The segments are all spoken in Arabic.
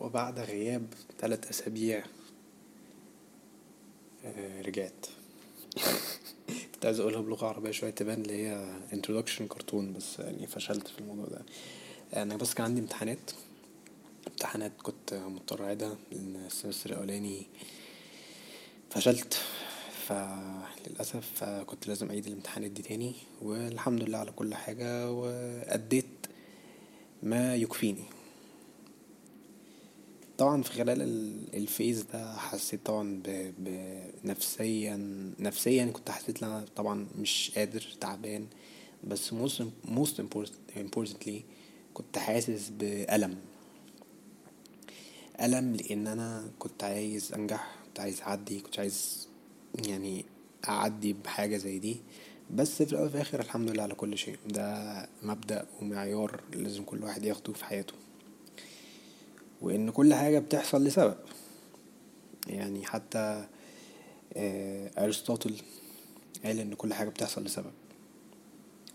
وبعد غياب ثلاث أسابيع آه، رجعت. كنت عايز أقولها بلغة عربية شوية تبان اللي هي introduction كرتون بس يعني فشلت في الموضوع ده. أنا بس كان عندي امتحانات. امتحانات كنت مضطر أعيدها لأن السمستر الأولاني فشلت. فللأسف فكنت لازم أعيد الامتحانات دي تاني والحمد لله على كل حاجة وأديت ما يكفيني. طبعا في خلال الفيز ده حسيت طبعا بنفسيا نفسيا كنت حسيت إن أنا طبعا مش قادر تعبان. بس most, most importantly كنت حاسس بألم. ألم لأن أنا كنت عايز أنجح كنت عايز أعدي كنت عايز يعني أعدي بحاجة زي دي. بس في الأول وفي الآخر الحمد لله على كل شيء. ده مبدأ ومعيار لازم كل واحد ياخده في حياته. وإن كل حاجة بتحصل لسبب. يعني حتى آه، أرسطوطل قال إن كل حاجة بتحصل لسبب.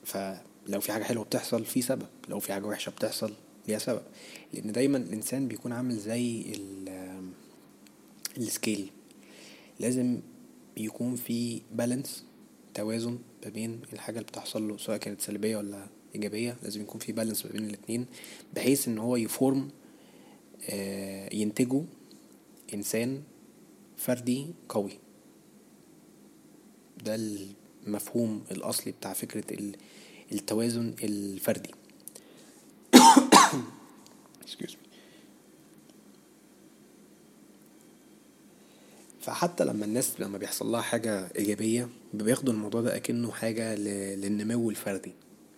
فلو في حاجة حلوة بتحصل في سبب لو في حاجة وحشة بتحصل ليها سبب. لأن دايما الإنسان بيكون عامل زي السكيل. لازم يكون في بالانس توازن ما بين الحاجة اللي بتحصل له سواء كانت سلبية ولا إيجابية لازم يكون في بالانس ما بين الاتنين بحيث إن هو يفورم ينتجوا إنسان فردي قوي. ده المفهوم الأصلي بتاع فكرة التوازن الفردي. فحتى لما الناس لما بيحصل لها حاجة إيجابية بياخدوا الموضوع ده أكنه حاجة للنمو الفردي.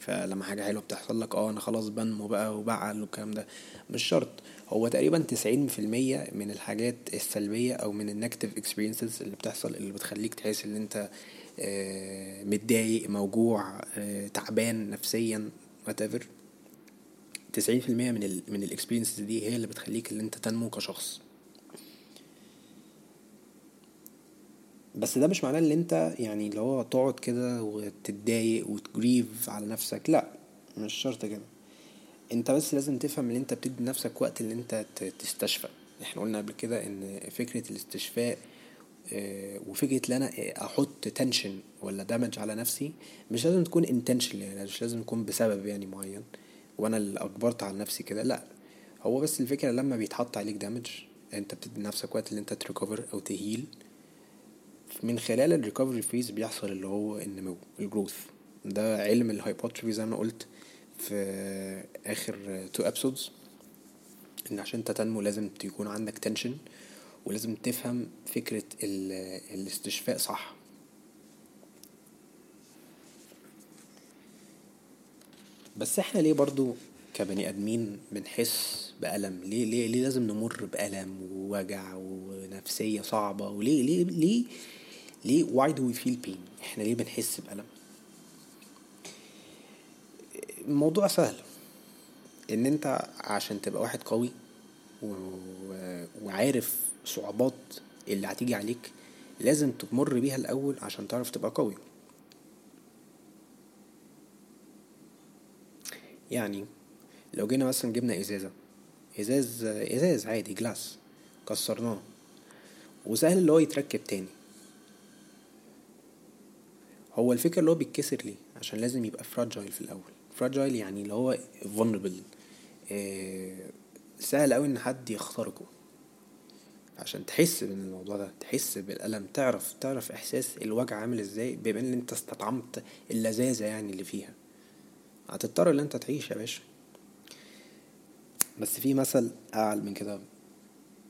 فلما حاجة حلوة بتحصل لك آه أنا خلاص بنمو بقى وبعقل والكلام ده. مش شرط. هو تقريبا تسعين في المية من الحاجات السلبية أو من ال negative experiences اللي بتحصل اللي بتخليك تحس إن أنت آه، متضايق موجوع آه، تعبان نفسيا whatever. تسعين في المية من ال من ال experiences دي هي اللي بتخليك إن أنت تنمو كشخص. بس ده مش معناه ان انت يعني اللي هو تقعد كده وتتضايق وت grieve على نفسك. لا مش شرط كده. انت بس لازم تفهم ان انت بتدي نفسك وقت ان انت تستشفى. إحنا قلنا قبل كده ان فكرة الاستشفاء آه، وفكرة إن أنا أحط tension ولا damage على نفسي مش لازم تكون intention يعني مش لازم تكون بسبب يعني معين وأنا اللي أجبرت على نفسي كده. لا هو بس الفكرة لما بيتحط عليك damage انت بتدي نفسك وقت ان انت ت recover أو ت heal. من خلال ال recovery phase بيحصل اللي هو النمو ال growth ده علم ال hypertrophy زي ما قلت في آخر two episodes إن عشان انت تنمو لازم تكون عندك tension ولازم تفهم فكرة الاستشفاء صح. بس إحنا ليه برضو كبني آدمين بنحس بألم؟ ليه ليه ليه لازم نمر بألم ووجع ونفسية صعبة. وليه ليه ليه ليه why do we feel pain إحنا ليه بنحس بألم؟ الموضوع سهل. إن أنت عشان تبقى واحد قوي و... وعارف صعوبات اللي هتيجي عليك لازم تمر بيها الأول عشان تعرف تبقى قوي. يعني لو جينا مثلا جبنا إزازة. ازاز إزاز عادي جلاس. كسرناه. وسهل اللي هو يتركب تاني. هو الفكرة اللي هو بيتكسر ليه؟ عشان لازم يبقى فراجايل في الأول. فراجايل يعني اللي هو vulnerable. آه سهل أوي إن حد يخترقه. عشان تحس بالموضوع ده تحس بالألم تعرف تعرف إحساس الوجع عامل إزاي بما إن أنت استطعمت اللذاذة يعني اللي فيها. هتضطر إن أنت تعيش يا باشا. بس في مثل أعلى من كده.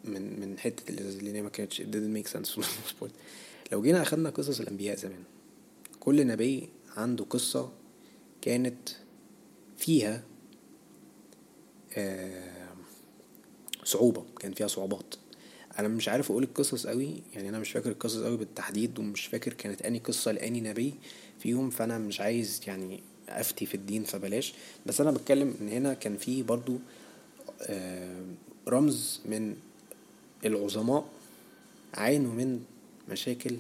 من من حتة الإزاز اللي ما كانتش it didn't make sense لو جينا أخدنا قصص الأنبياء زمان كل نبي عنده قصة كانت فيها آه، صعوبة كان فيها صعوبات. أنا مش عارف أقول القصص قوي يعني أنا مش فاكر القصص قوي بالتحديد ومش فاكر كانت اني قصة لاني نبي فيهم فأنا مش عايز يعني أفتي في الدين فبلاش. بس أنا بتكلم إن هنا كان في برضو آه، رمز من العظماء عانوا من مشاكل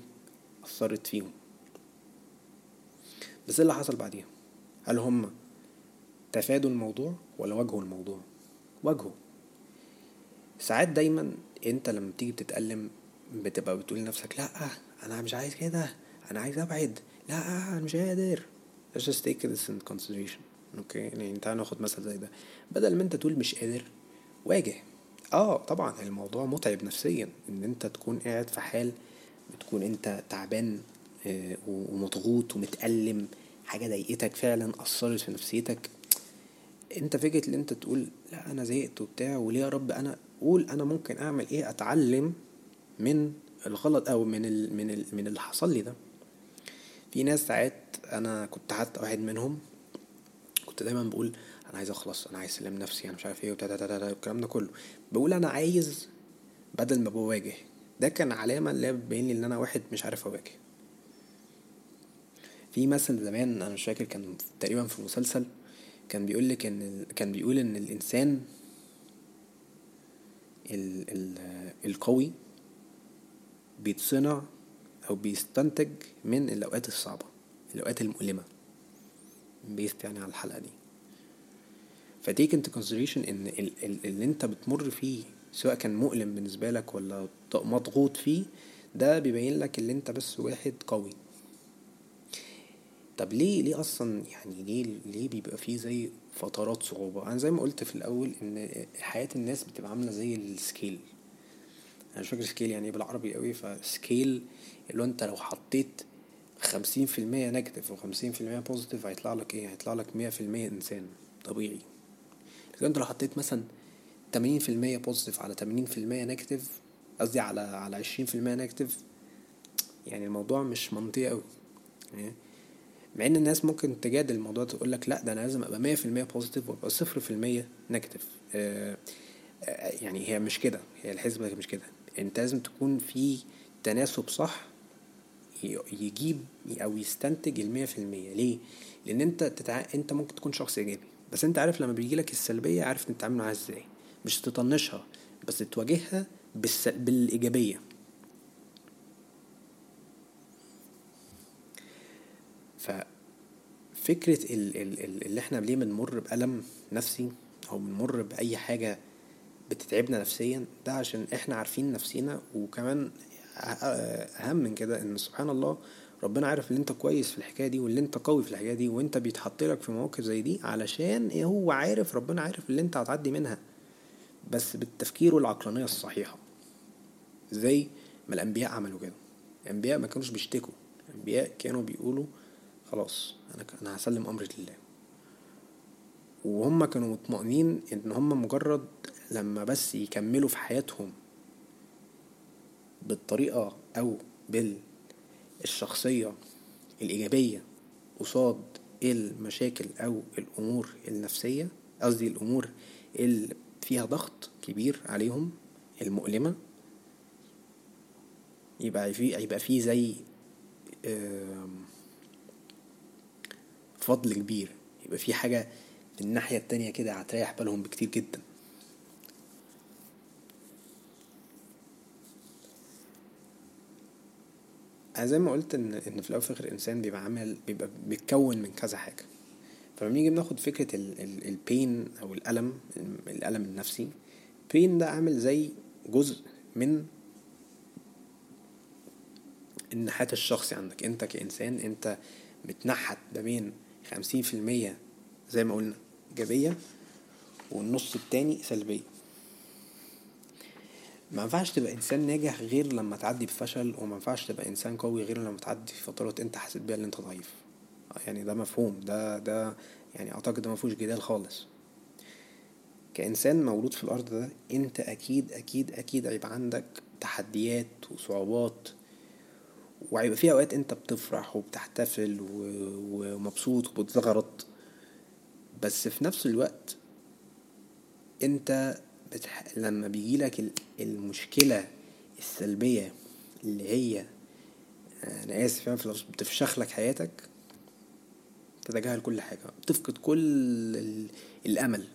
أثرت فيهم. بس إيه اللي حصل بعديها هل هم تفادوا الموضوع ولا واجهوا الموضوع؟ واجهوا. ساعات دايما أنت لما بتيجي بتتألم بتبقى بتقول لنفسك لا أنا مش عايز كده أنا عايز أبعد لا أنا مش قادر. Let's just take this in consideration. أوكي يعني تعالى ناخد مثل زي ده. بدل ما أنت تقول مش قادر واجه. آه طبعا الموضوع متعب نفسيا إن أنت تكون قاعد في حال بتكون أنت تعبان آه، ومضغوط ومتألم حاجة ضايقتك فعلا أثرت في نفسيتك. أنت فكرة إن أنت تقول لا أنا زهقت وبتاع وليه يا رب أنا قول أنا ممكن أعمل إيه؟ أتعلم من الغلط أو من ال من ال من اللي حصل لي ده. في ناس ساعات أنا كنت حتى واحد منهم كنت دايما بقول أنا عايز أخلص أنا عايز أسلم نفسي أنا مش عارف إيه وبتاع الكلام ده كله. بقول أنا عايز بدل ما بواجه. ده كان علامة اللي بتبين لي إن أنا واحد مش عارف أواجه. في مثل زمان أنا مش فاكر كان تقريبا في مسلسل كان بيقول لك إن كان بيقول إن الإنسان ال ال القوي بيتصنع أو بيستنتج من الأوقات الصعبة الأوقات المؤلمة. based يعني على الحلقة دي. ف take into consideration إن اللي انت بتمر فيه سواء كان مؤلم بالنسبة لك ولا مضغوط فيه ده بيبين لك اللي انت بس واحد قوي. طب ليه ليه أصلا يعني ليه ليه بيبقى فيه زي فترات صعوبة؟ أنا زي ما قلت في الأول إن حياة الناس بتبقى عاملة زي ال scale أنا مش فاكر scale يعني إيه بالعربي قوي ف scale اللي أنت لو حطيت خمسين في المية negative وخمسين في المية positive هيطلع لك إيه؟ هيطلع لك مية في المية إنسان طبيعي. لكن انت لو حطيت مثلا تمانين في المية positive على تمانين في المية negative قصدي على على عشرين في المية negative يعني الموضوع مش منطقي قوي يعني مع إن الناس ممكن تجادل الموضوع تقول لك لأ ده أنا لازم أبقى مية في المية positive وأبقى صفر في المية negative آه، آه، يعني هي مش كده. هي الحسبة مش كده. أنت لازم تكون في تناسب صح يجيب أو يستنتج المية في المية. ليه؟ لأن أنت تتع... أنت ممكن تكون شخص إيجابي. بس انت عارف لما بيجيلك السلبية عارف تتعامل معاها إزاي. مش تطنشها بس تواجهها بالس... بالإيجابية. ففكرة اللي إحنا ليه بنمر بألم نفسي أو بنمر بأي حاجة بتتعبنا نفسيا ده عشان إحنا عارفين نفسينا وكمان أهم من كده إن سبحان الله ربنا عارف اللي انت كويس في الحكاية دي واللي انت قوي في الحكاية دي وانت بيتحط لك في مواقف زي دي علشان إيه هو عارف ربنا عارف اللي انت هتعدي منها بس بالتفكير والعقلانية الصحيحة. زي ما الأنبياء عملوا كده. الأنبياء ما كانوش بيشتكوا. الأنبياء كانوا بيقولوا خلاص أنا أنا هسلم امري لله. وهم كانوا مطمئنين إن هم مجرد لما بس يكملوا في حياتهم بالطريقة أو بالشخصية الإيجابية قصاد المشاكل أو الأمور النفسية قصدي الأمور اللي فيها ضغط كبير عليهم المؤلمة. يبقى في يبقى في زي فضل كبير. يبقى في حاجة في الناحية التانية كده هتريح بالهم بكتير جدا. أنا زي ما قلت ان إن في الأول وفي الآخر الإنسان بيبقى عامل بيبقى بيتكون من كذا حاجة. فلما نيجي بناخد فكرة البين أو الألم الألم النفسي بين ده عامل زي جزء من النحات الشخصي عندك. أنت كإنسان أنت متنحت ما بين خمسين في المية زي ما قلنا إيجابية والنص التاني سلبية. ما ينفعش تبقى إنسان ناجح غير لما تعدي بفشل وما ينفعش تبقى إنسان قوي غير لما تعدي فترات أنت حسيت بيها إن أنت ضعيف. يعني ده مفهوم ده ده يعني أعتقد ده مفهوش جدال خالص. كإنسان مولود في الأرض ده أنت أكيد أكيد أكيد هيبقى عندك تحديات وصعوبات وهيبقى في أوقات أنت بتفرح وبتحتفل ومبسوط وبتزغرط بس في نفس الوقت أنت بتح... لما بيجيلك المشكلة السلبية اللي هي أنا آسف يعني في بتفشخ لك حياتك تتجاهل كل حاجة بتفقد كل الأمل.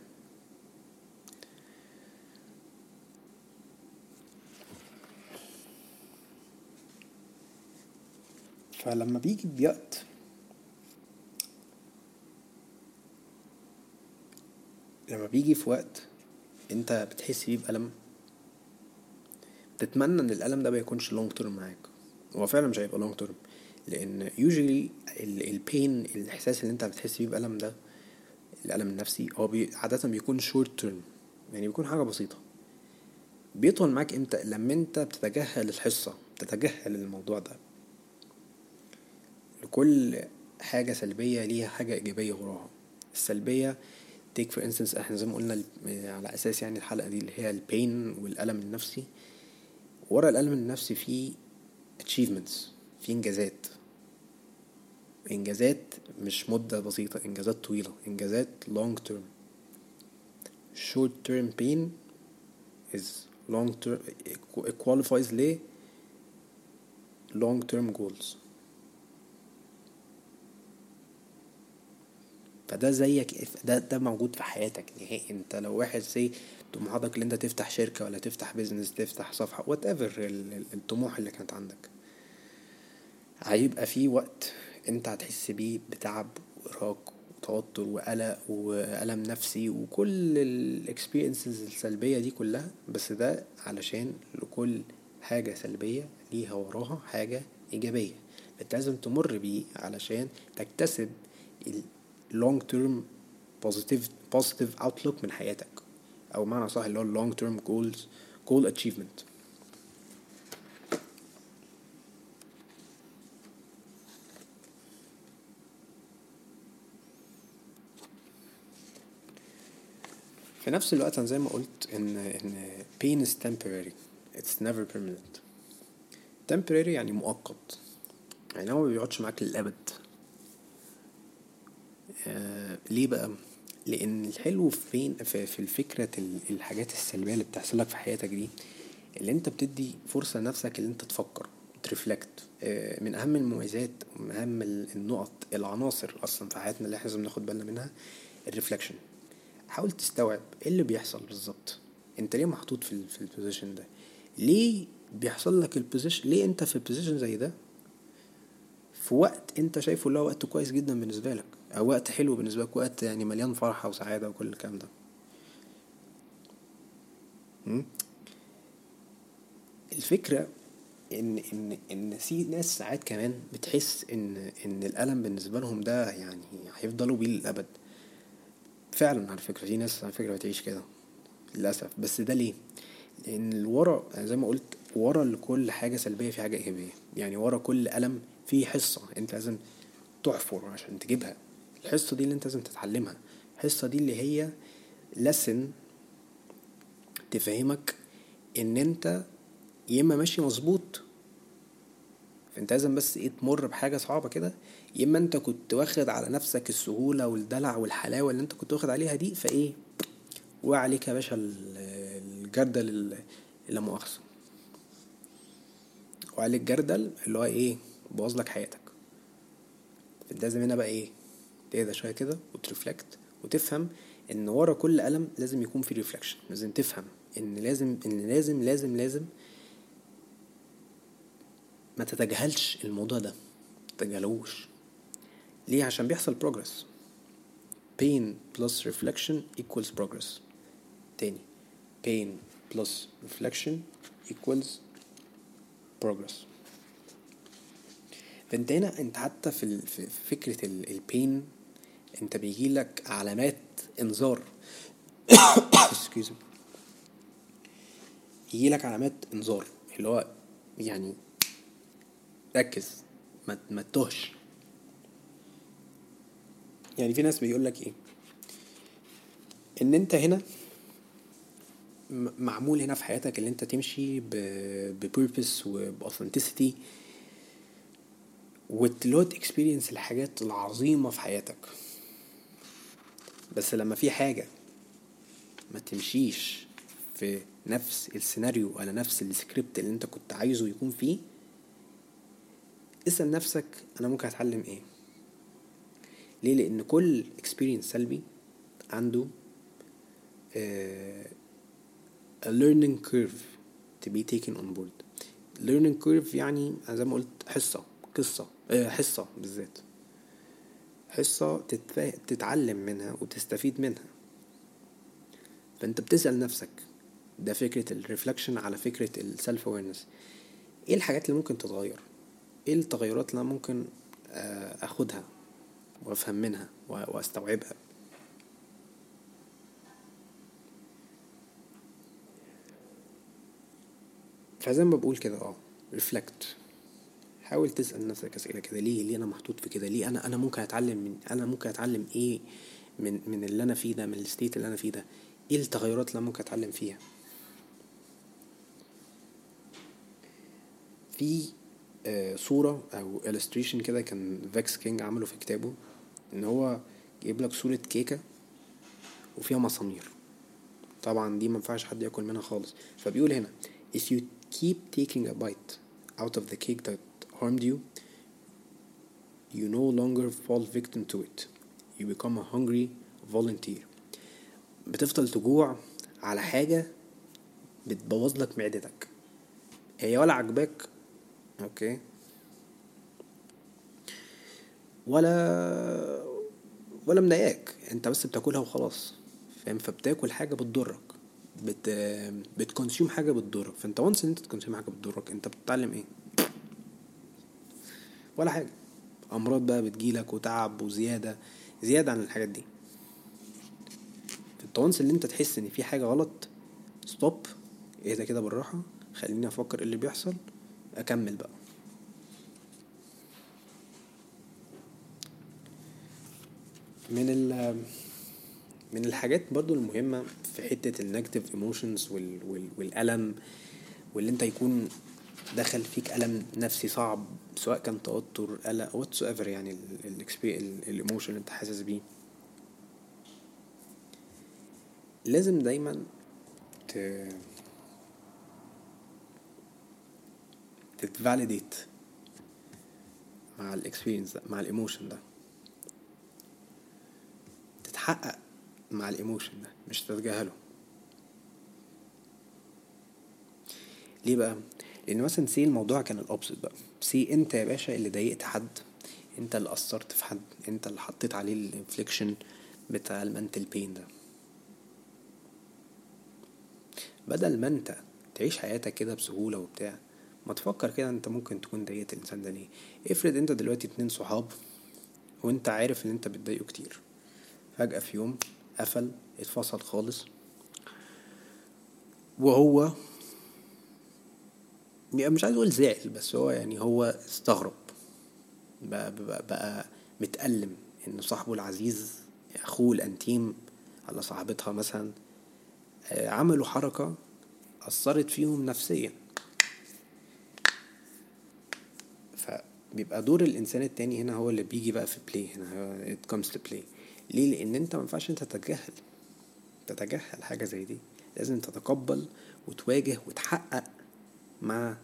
فلما بيجي بوقت لما بيجي في وقت انت بتحس بيه بألم؟ تتمنى ان الألم ده ما يكونش long term معاك. هو فعلا مش هيبقى long term لأن usually ال pain الإحساس اللي انت بتحس بيه بألم ده الألم النفسي هو عادة بيكون short term يعني بيكون حاجة بسيطة. بيطول معاك إمتى؟ لما انت بتتجاهل الحصة بتتجاهل الموضوع ده. لكل حاجة سلبية ليها حاجة إيجابية وراها. السلبية take for instance إحنا زي ما قلنا على أساس يعني الحلقة دي اللي هي ال pain والألم النفسي. ورا الألم النفسي في achievements في إنجازات. إنجازات مش مدة بسيطة إنجازات طويلة. إنجازات long term. short term pain is long term qualifies ل long term goals. فده زيك ده ده موجود في حياتك نهائي. انت لو واحد زي طموحاتك اللي انت تفتح شركة ولا تفتح business تفتح صفحة whatever الطموح اللي كانت عندك. هيبقى في وقت انت هتحس بيه بتعب وإرهاق وتوتر وقلق وألم نفسي وكل ال experiences السلبية دي كلها. بس ده علشان لكل حاجة سلبية ليها وراها حاجة إيجابية. انت لازم تمر بيه علشان تكتسب long term positive positive outlook من حياتك أو معنى صح اللي هو long term goals goal achievement في نفس الوقت أنا زي ما قلت ان ان pain is temporary it's never permanent temporary يعني مؤقت يعني هو ما بيقعدش معاك للابد آه ليه بقى؟ لأن الحلو فين؟ في, الفكرة الحاجات السلبية اللي بتحصل لك في حياتك دي اللي أنت بتدي فرصة لنفسك اللي أنت تفكر ترفلكت. آه من أهم المميزات ومن أهم النقط العناصر أصلا في حياتنا اللي إحنا لازم ناخد بالنا منها الرفلكشن. حاول تستوعب إيه اللي بيحصل بالظبط. أنت ليه محطوط في في ال position ده؟ ليه بيحصل لك ال position ليه أنت في ال position زي ده؟ في وقت أنت شايفه اللي هو وقت كويس جدا بالنسبة لك. وقت حلو بالنسبة لك وقت يعني مليان فرحة وسعادة وكل الكلام ده. الفكرة إن إن إن في ناس ساعات كمان بتحس إن إن الألم بالنسبة لهم ده يعني هيفضلوا بيه للأبد. فعلا على فكرة في ناس على فكرة بتعيش كده للأسف. بس ده ليه؟ لأن ورا زي ما قلت ورا لكل حاجة سلبية في حاجة إيجابية. يعني ورا كل ألم في حصة أنت لازم تحفر عشان تجيبها. الحصة دي اللي انت لازم تتعلمها. الحصة دي اللي هي لسن تفهمك ان انت يا اما ماشي مظبوط فانت لازم بس إيه تمر بحاجة صعبة كده يا اما انت كنت واخد على نفسك السهولة والدلع والحلاوة اللي انت كنت واخد عليها دي فايه وقع عليك يا باشا الجردل لا مؤاخذة. وعليك الجردل اللي هو إيه بوظ لك حياتك. فانت لازم هنا بقى إيه تهدى شوية كده وت reflect وتفهم إن ورا كل ألم لازم يكون في reflection لازم تفهم إن لازم إن لازم لازم لازم ما تتجاهلش الموضوع ده تتجاهلوش. ليه؟ عشان بيحصل progress. Pain plus reflection equals progress. تاني pain plus reflection equals progress. فانت هنا انت حتى في, فكرة البين انت بيجيلك علامات انذار. Me. يجيلك علامات انذار اللي هو يعني ركز ما ما تتوهش. يعني في ناس بيقول لك إيه؟ إن أنت هنا معمول هنا في حياتك اللي أنت تمشي ب purpose وب authenticity وت load experience الحاجات العظيمة في حياتك. بس لما في حاجة ما تمشيش في نفس السيناريو ولا نفس السكريبت اللي انت كنت عايزه يكون فيه اسأل نفسك أنا ممكن أتعلم إيه؟ ليه؟ لأن كل experience سلبي عنده uh, a learning curve to be taken on board. learning curve يعني زي ما قلت حصة قصة uh, حصة بالذات. حصة. تتعلم منها وتستفيد منها. فأنت بتسأل نفسك ده فكرة ال reflection على فكرة ال self awareness إيه الحاجات اللي ممكن تتغير؟ إيه التغيرات اللي أنا ممكن آه، أخدها وأفهم منها وأستوعبها؟ فزي ما بقول كده آه reflect حاول تسأل نفسك أسئلة كده ليه ليه أنا محطوط في كده؟ ليه أنا أنا ممكن أتعلم من أنا ممكن أتعلم إيه من من اللي أنا فيه ده من ال state اللي أنا فيه ده؟ إيه التغيرات اللي أنا ممكن أتعلم فيها؟ في آه صورة أو illustration كده كان Vex King عمله في كتابه إن هو جايب لك صورة كيكة وفيها مسامير. طبعا دي منفعش حد ياكل منها خالص. فبيقول هنا if you keep taking a bite out of the cake that harmed you, you no longer fall victim to it. You become a hungry volunteer. بتفضل تجوع على حاجة بتبوظ لك معدتك. هي ولا عجباك أوكي ولا ولا مضايقاك. انت بس بتاكلها وخلاص. فاهم؟ فبتاكل حاجة بتضرك. بت بت consume حاجة بتضرك. فانت once ان انت ت consume حاجة بتضرك انت بتتعلم إيه؟ ولا حاجة. أمراض بقى بتجيلك وتعب وزيادة زيادة عن الحاجات دي. في ال once اللي أنت تحس إن في حاجة غلط stop اهدى كده بالراحة خليني أفكر إيه اللي بيحصل أكمل بقى. من ال من الحاجات برضو المهمة في حتة ال negative emotions والألم واللي أنت يكون دخل فيك ألم نفسي صعب سواء كان توتر قلق whatever يعني ال emotion اللي انت حاسس بيه. لازم دايما ت ت validate مع ال experience ده مع ال emotion ده. تتحقق مع ال emotion ده مش تتجاهله. ليه بقى؟ لأن مثلا say الموضوع كان ال opposite بقى. say أنت يا باشا اللي ضايقت حد أنت اللي اثرت في حد أنت اللي حطيت عليه ال infliction بتاع ال mental pain ده. بدل ما أنت تعيش حياتك كده بسهولة وبتاع ما تفكر كده أنت ممكن تكون ضايقت الإنسان ده ليه. افرض أنت دلوقتي اتنين صحاب وأنت عارف إن أنت بتضايقه كتير. فجأة في يوم قفل اتفصل خالص وهو مش عايز أقول زعل بس هو يعني هو استغرب. بقى, بقى, بقى متألم إن صاحبه العزيز أخوه الأنتيم على صاحبتها مثلا آه، عملوا حركة أثرت فيهم نفسيا. فبيبقى دور الإنسان التاني هنا هو اللي بيجي بقى في بلاي هنا it comes to play. ليه؟ لأن أنت منفعش أنت تتجاهل. تتجاهل حاجة زي دي. لازم تتقبل وتواجه وتحقق مع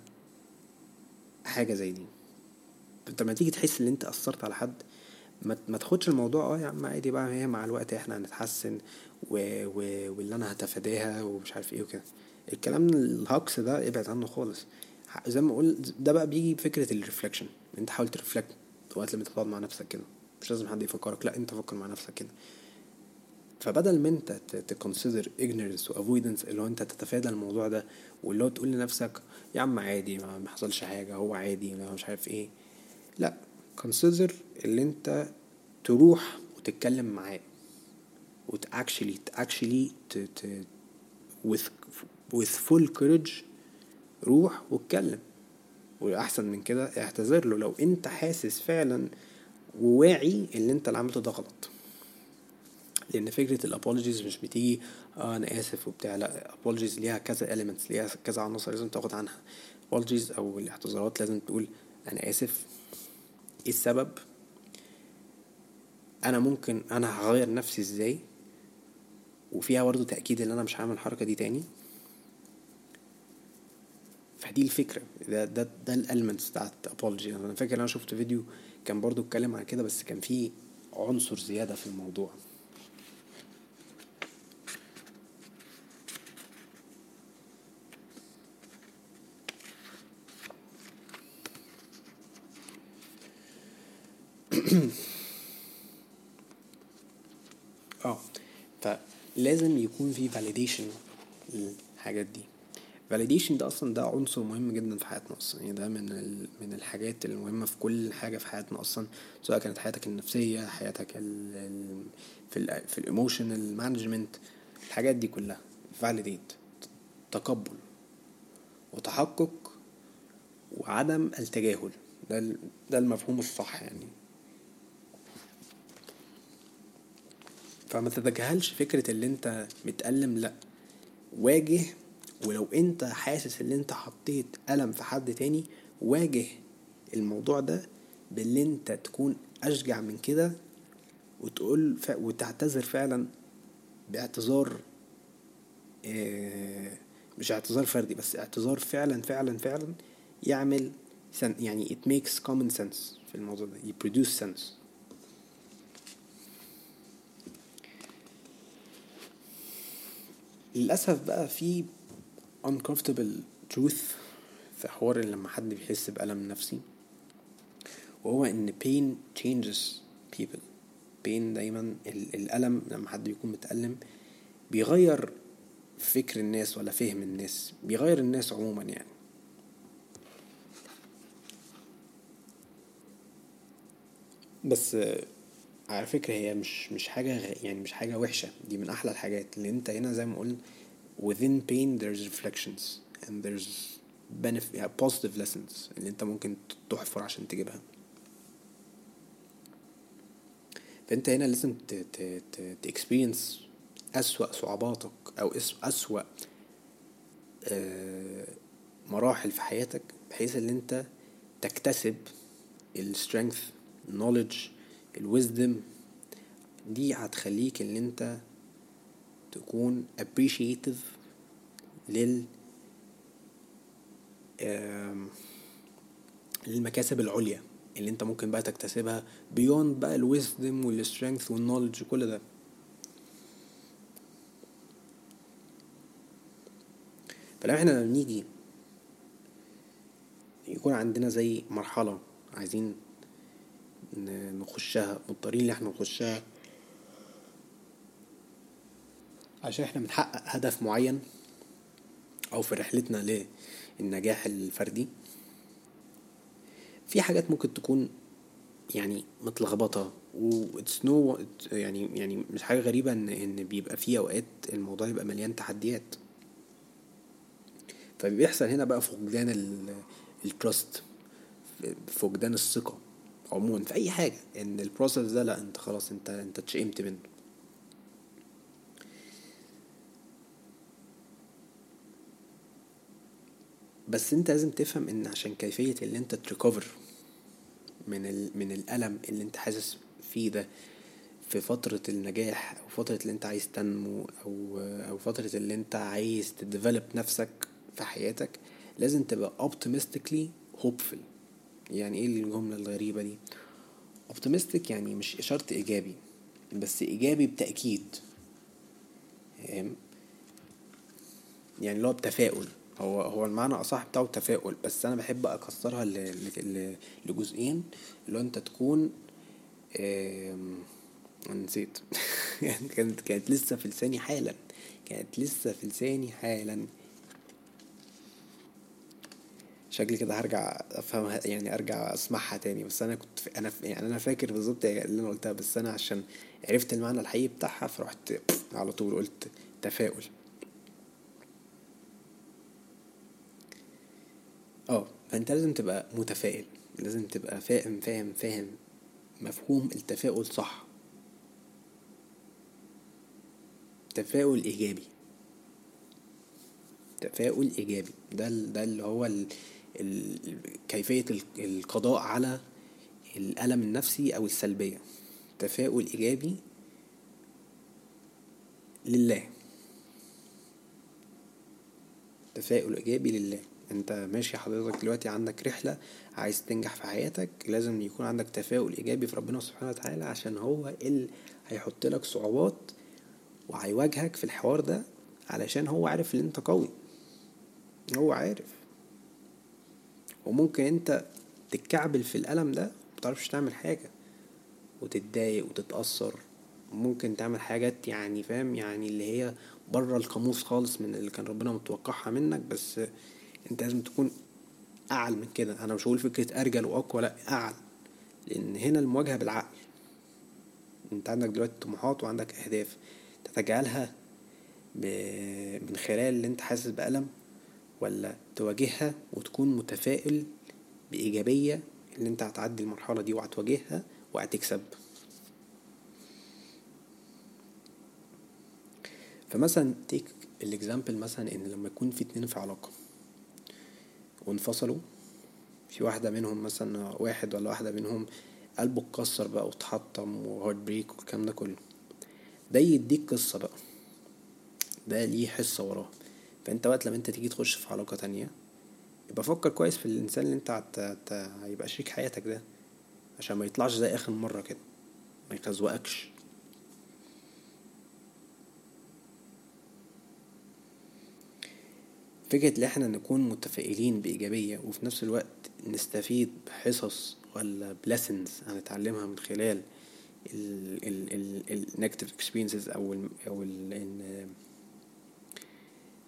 حاجة زي دي. انت لما تيجي تحس إن أنت اثرت على حد ما تاخدش الموضوع آه يا عم عادي بقى هي مع الوقت إحنا هنتحسن و... و... واللي أنا هتفاداها ومش عارف إيه وكده. الكلام الهجص ده ابعد عنه خالص. زي ما أقول ده بقى بيجي بفكرة ال reflection أنت حاول ت reflect وقت لما تقعد مع نفسك كده. مش لازم حد يفكرك لأ أنت فكر مع نفسك كده. فبدل ما أنت ت consider ignorance و avoidance اللي هو أنت تتفادى الموضوع ده واللي هو تقول لنفسك يا عم عادي ما حصلش حاجة هو عادي مش عارف إيه. لا consider اللي أنت تروح وتتكلم معاه وت actually actually ت, ت with with full courage روح واتكلم. وأحسن من كده اعتذر له لو أنت حاسس فعلا وواعي اللي أنت اللي عملته ده غلط. لأن فكرة الابولوجيز مش بتيجي آه أنا آسف وبتاع لأ apologies ليها كذا elements ليها كذا عناصر لازم تاخد عنها. apologies أو الاعتذارات لازم تقول أنا آسف. إيه السبب؟ أنا ممكن أنا هغير نفسي إزاي؟ وفيها برضه تأكيد إن أنا مش هعمل الحركة دي تاني. فدي الفكرة ده ده ده الالمنتس بتاعت apology. أنا فاكر أنا شفت فيديو كان برضه اتكلم عن كده بس كان فيه عنصر زيادة في الموضوع. آه. فلازم يكون في validation الحاجات دي. validation ده أصلا ده عنصر مهم جدا في حياتنا أصلا. يعني ده من ال... من الحاجات المهمة في كل حاجة في حياتنا أصلا. سواء كانت حياتك النفسية حياتك ال... ال... في ال... في ال emotional management الحاجات دي كلها. validate تقبل وتحقق وعدم التجاهل. ده. ده المفهوم الصح يعني. فما تتجاهلش فكرة اللي انت متألم لا. واجه ولو انت حاسس ان انت حطيت ألم في حد تاني واجه الموضوع ده باللي انت تكون أشجع من كده وتقول ف... وتعتذر فعلا باعتذار آه مش اعتذار فردي بس اعتذار فعلا فعلا فعلا يعمل يعني it makes common sense في الموضوع ده يبروديوس sense. للأسف بقى في uncomfortable truth في حوار لما حد بيحس بألم نفسي وهو إن pain changes people. pain دايما الألم لما حد بيكون متألم بيغير فكر الناس ولا فهم الناس بيغير الناس عموما يعني. بس على فكرة هي مش مش حاجة يعني مش حاجة وحشة. دي من أحلى الحاجات اللي أنت هنا زي ما قلنا within pain there's reflections and there's benefit yeah, positive lessons اللي أنت ممكن تحفر عشان تجيبها. فأنت هنا لازم ت ت ت ت experience أسوأ صعوباتك أو أسوأ مراحل في حياتك بحيث إن أنت تكتسب السترينث knowledge الويزدم دي هتخليك إن أنت تكون appreciative لل للمكاسب العليا اللي أنت ممكن بقى تكتسبها beyond بقى ال wisdom وال strength وال knowledge وكل ده. فلو إحنا لما نيجي يكون عندنا زي مرحلة عايزين نخشها بالطريقة اللي إحنا نخشها. عشان إحنا بنحقق هدف معين أو في رحلتنا للنجاح الفردي في حاجات ممكن تكون يعني متلخبطة و it's no يعني يعني مش حاجة غريبة إن إن بيبقى في أوقات الموضوع يبقى مليان تحديات. فبيحصل هنا بقى فقدان ال trust فقدان الثقة. عموما في أي حاجة إن ال process ده لا أنت خلاص أنت أنت اتشئمت منه. بس أنت لازم تفهم إن عشان كيفية اللي أنت تريكفر من ال من الألم اللي أنت حاسس فيه ده في فترة النجاح أو فترة اللي أنت عايز تنمو أو أو فترة اللي أنت عايز تديفلوب نفسك في حياتك لازم تبقى optimistically hopeful. يعني إيه الجملة الغريبة دي؟ optimistic يعني مش شرط إيجابي بس إيجابي بتأكيد. يعني اللي هو بتفاؤل. هو هو المعنى أصح بتاعه تفاؤل بس أنا بحب أكسرها لجزئين. اللي أنت تكون نسيت. يعني كانت كانت لسه في لساني حالا. كانت لسه في لساني حالا. شكلي كده هرجع أفهمها يعني أرجع أسمعها تاني. بس أنا كنت أنا يعني أنا فاكر بالظبط اللي أنا قلتها بس أنا عشان عرفت المعنى الحقيقي بتاعها فرحت على طول قلت تفاؤل. آه فأنت لازم تبقى متفائل. لازم تبقى فاهم فاهم فاهم مفهوم التفاؤل صح. تفاؤل إيجابي. تفاؤل إيجابي. ده ده اللي هو ال ال كيفية القضاء على الألم النفسي أو السلبية. تفاؤل إيجابي لله. تفاؤل إيجابي لله. أنت ماشي حضرتك دلوقتي عندك رحلة عايز تنجح في حياتك لازم يكون عندك تفاؤل إيجابي في ربنا سبحانه وتعالى عشان هو اللي هيحط لك صعوبات وهيواجهك في الحوار ده علشان هو عارف إن أنت قوي. هو عارف. وممكن انت تتكعبل في الألم ده متعرفش تعمل حاجة وتتضايق وتتأثر. ممكن تعمل حاجات يعني فاهم؟ يعني اللي هي بره القاموس خالص من اللي كان ربنا متوقعها منك بس انت لازم تكون أعلى من كده. أنا مش هقول فكرة أرجل وأقوى لأ أعلى. لأن هنا المواجهة بالعقل. أنت عندك دلوقتي طموحات وعندك أهداف. تتجاهلها ب... من خلال اللي أنت حاسس بألم ولا تواجهها وتكون متفائل بإيجابية اللي أنت هتعدي المرحلة دي وهتواجهها وهتكسب. فمثلا take ال example مثلا إن لما يكون في اتنين في علاقة وانفصلوا في واحدة منهم مثلا واحد ولا واحدة منهم قلبه اتكسر بقى واتحطم و heartbreak والكلام ده كله ده يديك قصة بقى ده ليه حصة وراه. فانت وقت لما انت تيجي تخش في علاقة تانية يبقى فكر كويس في الإنسان اللي انت هت... هيبقى شريك حياتك ده عشان ما يطلعش زي آخر مرة كده ما يخزوقكش فكرة ان إحنا نكون متفائلين بإيجابية وفي نفس الوقت نستفيد بحصص ولا بلسنز هنتعلمها من خلال ال negative experiences أو ال أو ال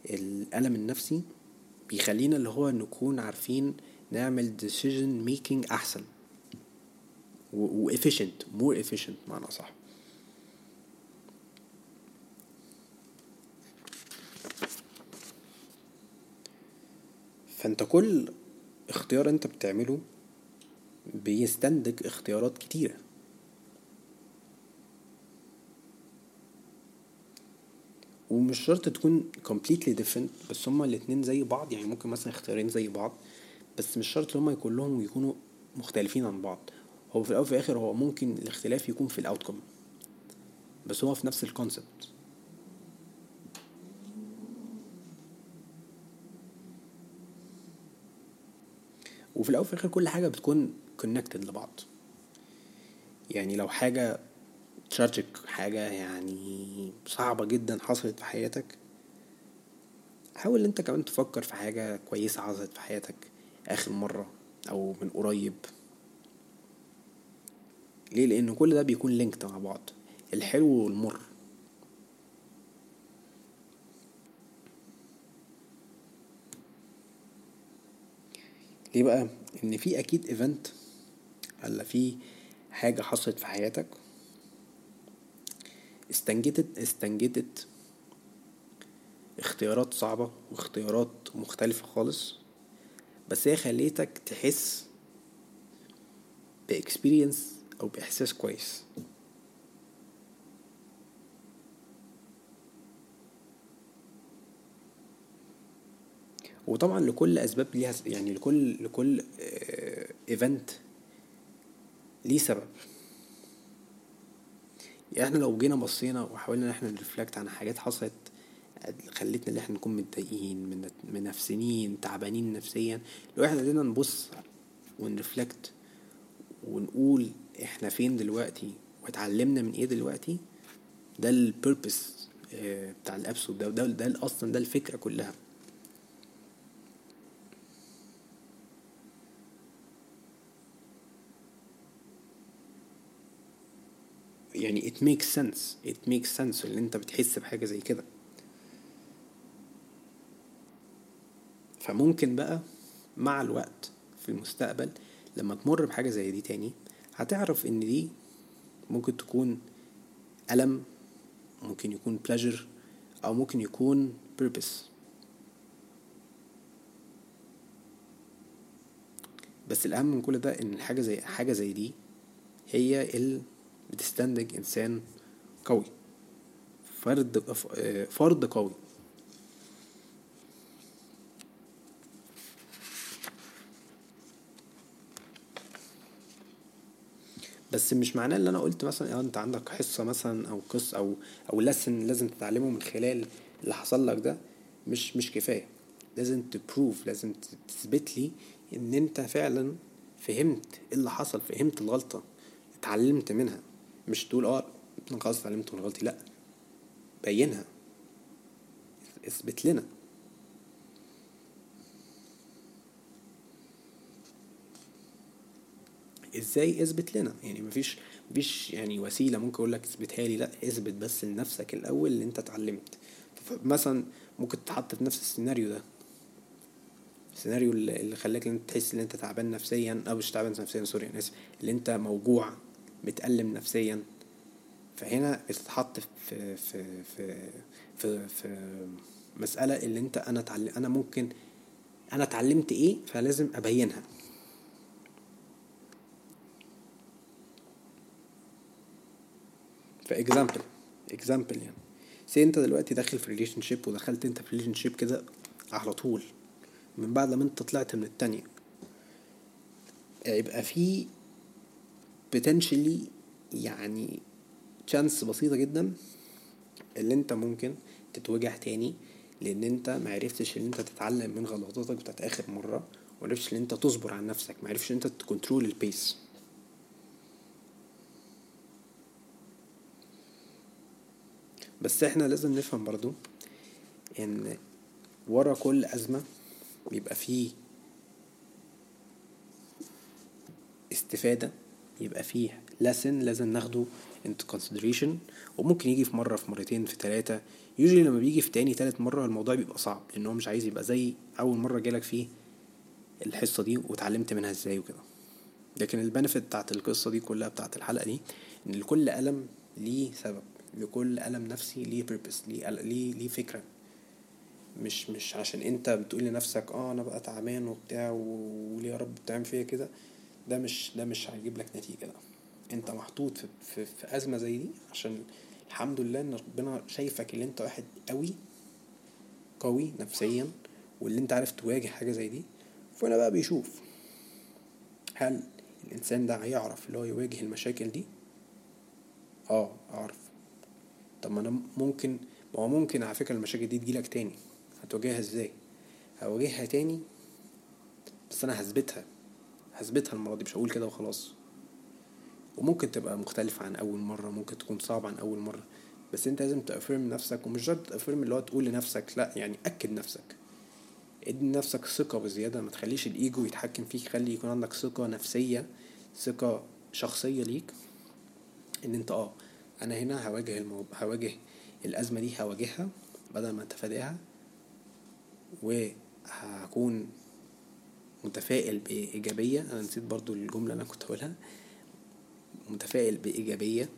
الألم النفسي بيخلينا اللي هو نكون عارفين نعمل decision making أحسن. و efficient more efficient بمعنى أصح فأنت كل اختيار أنت بتعمله بيستنتج اختيارات كتيرة. ومش شرط تكون completely different بس هما الاتنين زي بعض يعني ممكن مثلا اختيارين زي بعض بس مش شرط هما كلهم يكونوا مختلفين عن بعض. هو في الأول وفي الآخر هو ممكن الاختلاف يكون في الاوتكم بس هو في نفس الكونسبت وفي الأول وفي الآخر كل حاجة بتكون connected لبعض. يعني لو حاجة tragic حاجة يعني صعبة جدا حصلت في حياتك. حاول أنت كمان تفكر في حاجة كويسة حصلت في حياتك آخر مرة أو من قريب. ليه؟ لأن كل ده بيكون linked مع بعض. الحلو والمر. ليه بقى؟ إن في أكيد event ولا في حاجة حصلت في حياتك استنجدت استنجدت اختيارات صعبة واختيارات مختلفة خالص بس هي خليتك تحس ب experience أو بإحساس كويس. وطبعا لكل أسباب ليها يعني لكل لكل event ليه سبب. يعني إحنا لو جينا بصينا وحاولنا ان إحنا ن reflect عن حاجات حصلت خلتنا ان إحنا نكون متضايقين منافسين تعبانين نفسيا لو إحنا قدرنا نبص ون reflect ونقول إحنا فين دلوقتي واتعلمنا من إيه دلوقتي ده ال purpose بتاع الابسود ده ده, ده أصلا ده الفكرة كلها. يعني it makes sense. It makes sense ان انت بتحس بحاجة زي كده. فممكن بقى مع الوقت في المستقبل لما تمر بحاجة زي دي تاني هتعرف إن دي ممكن تكون ألم ممكن يكون pleasure أو ممكن يكون purpose. بس الأهم من كل ده إن حاجة زي حاجة زي دي هي اللي بتستنتج إنسان قوي. فرد فرد قوي. بس مش معناه اللي أنا قلت مثلا آه أنت عندك حصة مثلا أو قصه أو أو لسن لازم تتعلمه من خلال اللي حصل لك ده مش مش كفاية. لازم تبروف لازم تثبت لي إن أنت فعلا فهمت إيه اللي حصل فهمت الغلطة اتعلمت منها. مش تقول آه أنا خلاص اتعلمت من غلطتي لا بينها. اثبت لنا. إزاي اثبت لنا؟ يعني مفيش مفيش يعني وسيلة ممكن أقول لك اثبتها لي. لا اثبت بس لنفسك الأول اللي أنت اتعلمت. مثلا ممكن تتحط في نفس السيناريو ده. السيناريو اللي خلاك أنت تحس إن أنت تعبان نفسيا أو مش تعبان نفسيا سوري أنا آسف اللي أنت موجوع. متألم نفسيا. فهنا بتتحط في في في في, في مسألة اللي أنت أنا تعلم أنا ممكن أنا اتعلمت إيه فلازم أبينها. ف example example يعني. say أنت دلوقتي داخل في relationship ودخلت أنت في relationship كده على طول من بعد لما أنت طلعت من التانية يبقى في potentially يعني chance بسيطة جدا اللي أنت ممكن تتوجع تاني لأن أنت معرفتش إن أنت تتعلم من غلطاتك بتاعت آخر مرة ومعرفتش إن أنت تصبر على نفسك معرفتش إن أنت ت control ال pace بس إحنا لازم نفهم برضو إن ورا كل أزمة بيبقى فيه استفادة يبقى فيه lesson لازم ناخده into consideration وممكن يجي في مرة في مرتين في ثلاثة usually لما بيجي في تاني تالت مرة الموضوع بيبقى صعب لأن هو مش عايز يبقى زي أول مرة جالك فيه الحصة دي واتعلمت منها إزاي وكده. لكن البنفيت بتاعت القصة دي كلها بتاعت الحلقة دي إن لكل ألم ليه سبب لكل ألم نفسي ليه purpose ليه ليه ليه فكرة. مش مش عشان أنت بتقول لنفسك آه أنا بقى تعبان وبتاع وليه يا رب بتعمل فيا كده. ده مش ده مش هيجيب لك نتيجة ده. انت محطوط في, في, في أزمة زي دي عشان الحمد لله إن ربنا شايفك اللي انت واحد قوي قوي نفسيا واللي انت عارف تواجه حاجة زي دي فانا بقى بيشوف هل الإنسان ده هيعرف اللي هو يواجه المشاكل دي؟ آه أعرف. طب ما أنا ممكن ما هو ممكن على فكرة المشاكل دي تجيلك تاني. هتواجهها إزاي؟ هواجهها تاني بس أنا هثبتها. هثبتها المرة دي مش هقول كده وخلاص. وممكن تبقى مختلفة عن أول مرة ممكن تكون صعبة عن أول مرة. بس أنت لازم تأفرم نفسك ومش شرط تأفرم اللي هو تقول لنفسك لا يعني أكد نفسك. ادي نفسك ثقة بزيادة ما تخليش الإيجو يتحكم فيك خلي يكون عندك ثقة نفسية ثقة شخصية ليك. إن أنت آه أنا هنا هواجه الموضوع هواجه الأزمة دي هواجهها بدل ما أتفاداها وهكون متفائل بإيجابية. أنا نسيت برضو الجملة أنا كنت أقولها متفائل بإيجابية.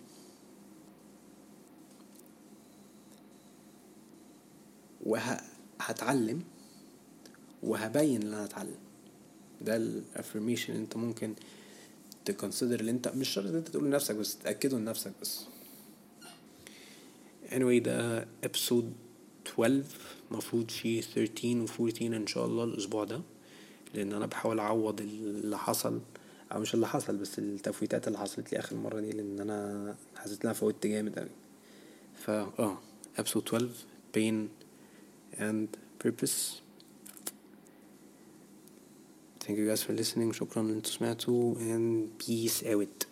وهتعلم وهبين اللي أنا هتعلم ده الافرميشن أنت ممكن تكونسيدر اللي أنت مش شرط أنت تقول لنفسك بس تأكده لنفسك بس. Anyway ده episode 12 مفروض فيه 13 و 14 إن شاء الله الأسبوع ده. لأن أنا بحاول أعوض اللي حصل أو مش اللي حصل بس التفويتات اللي حصلت لي آخر مرة دي لأن أنا حسيت إن أنا فوتت جامد أوي. فا آه episode 12 pain and purpose. Thank you guys for listening. شكرا إن أنتوا سمعتوا and peace out.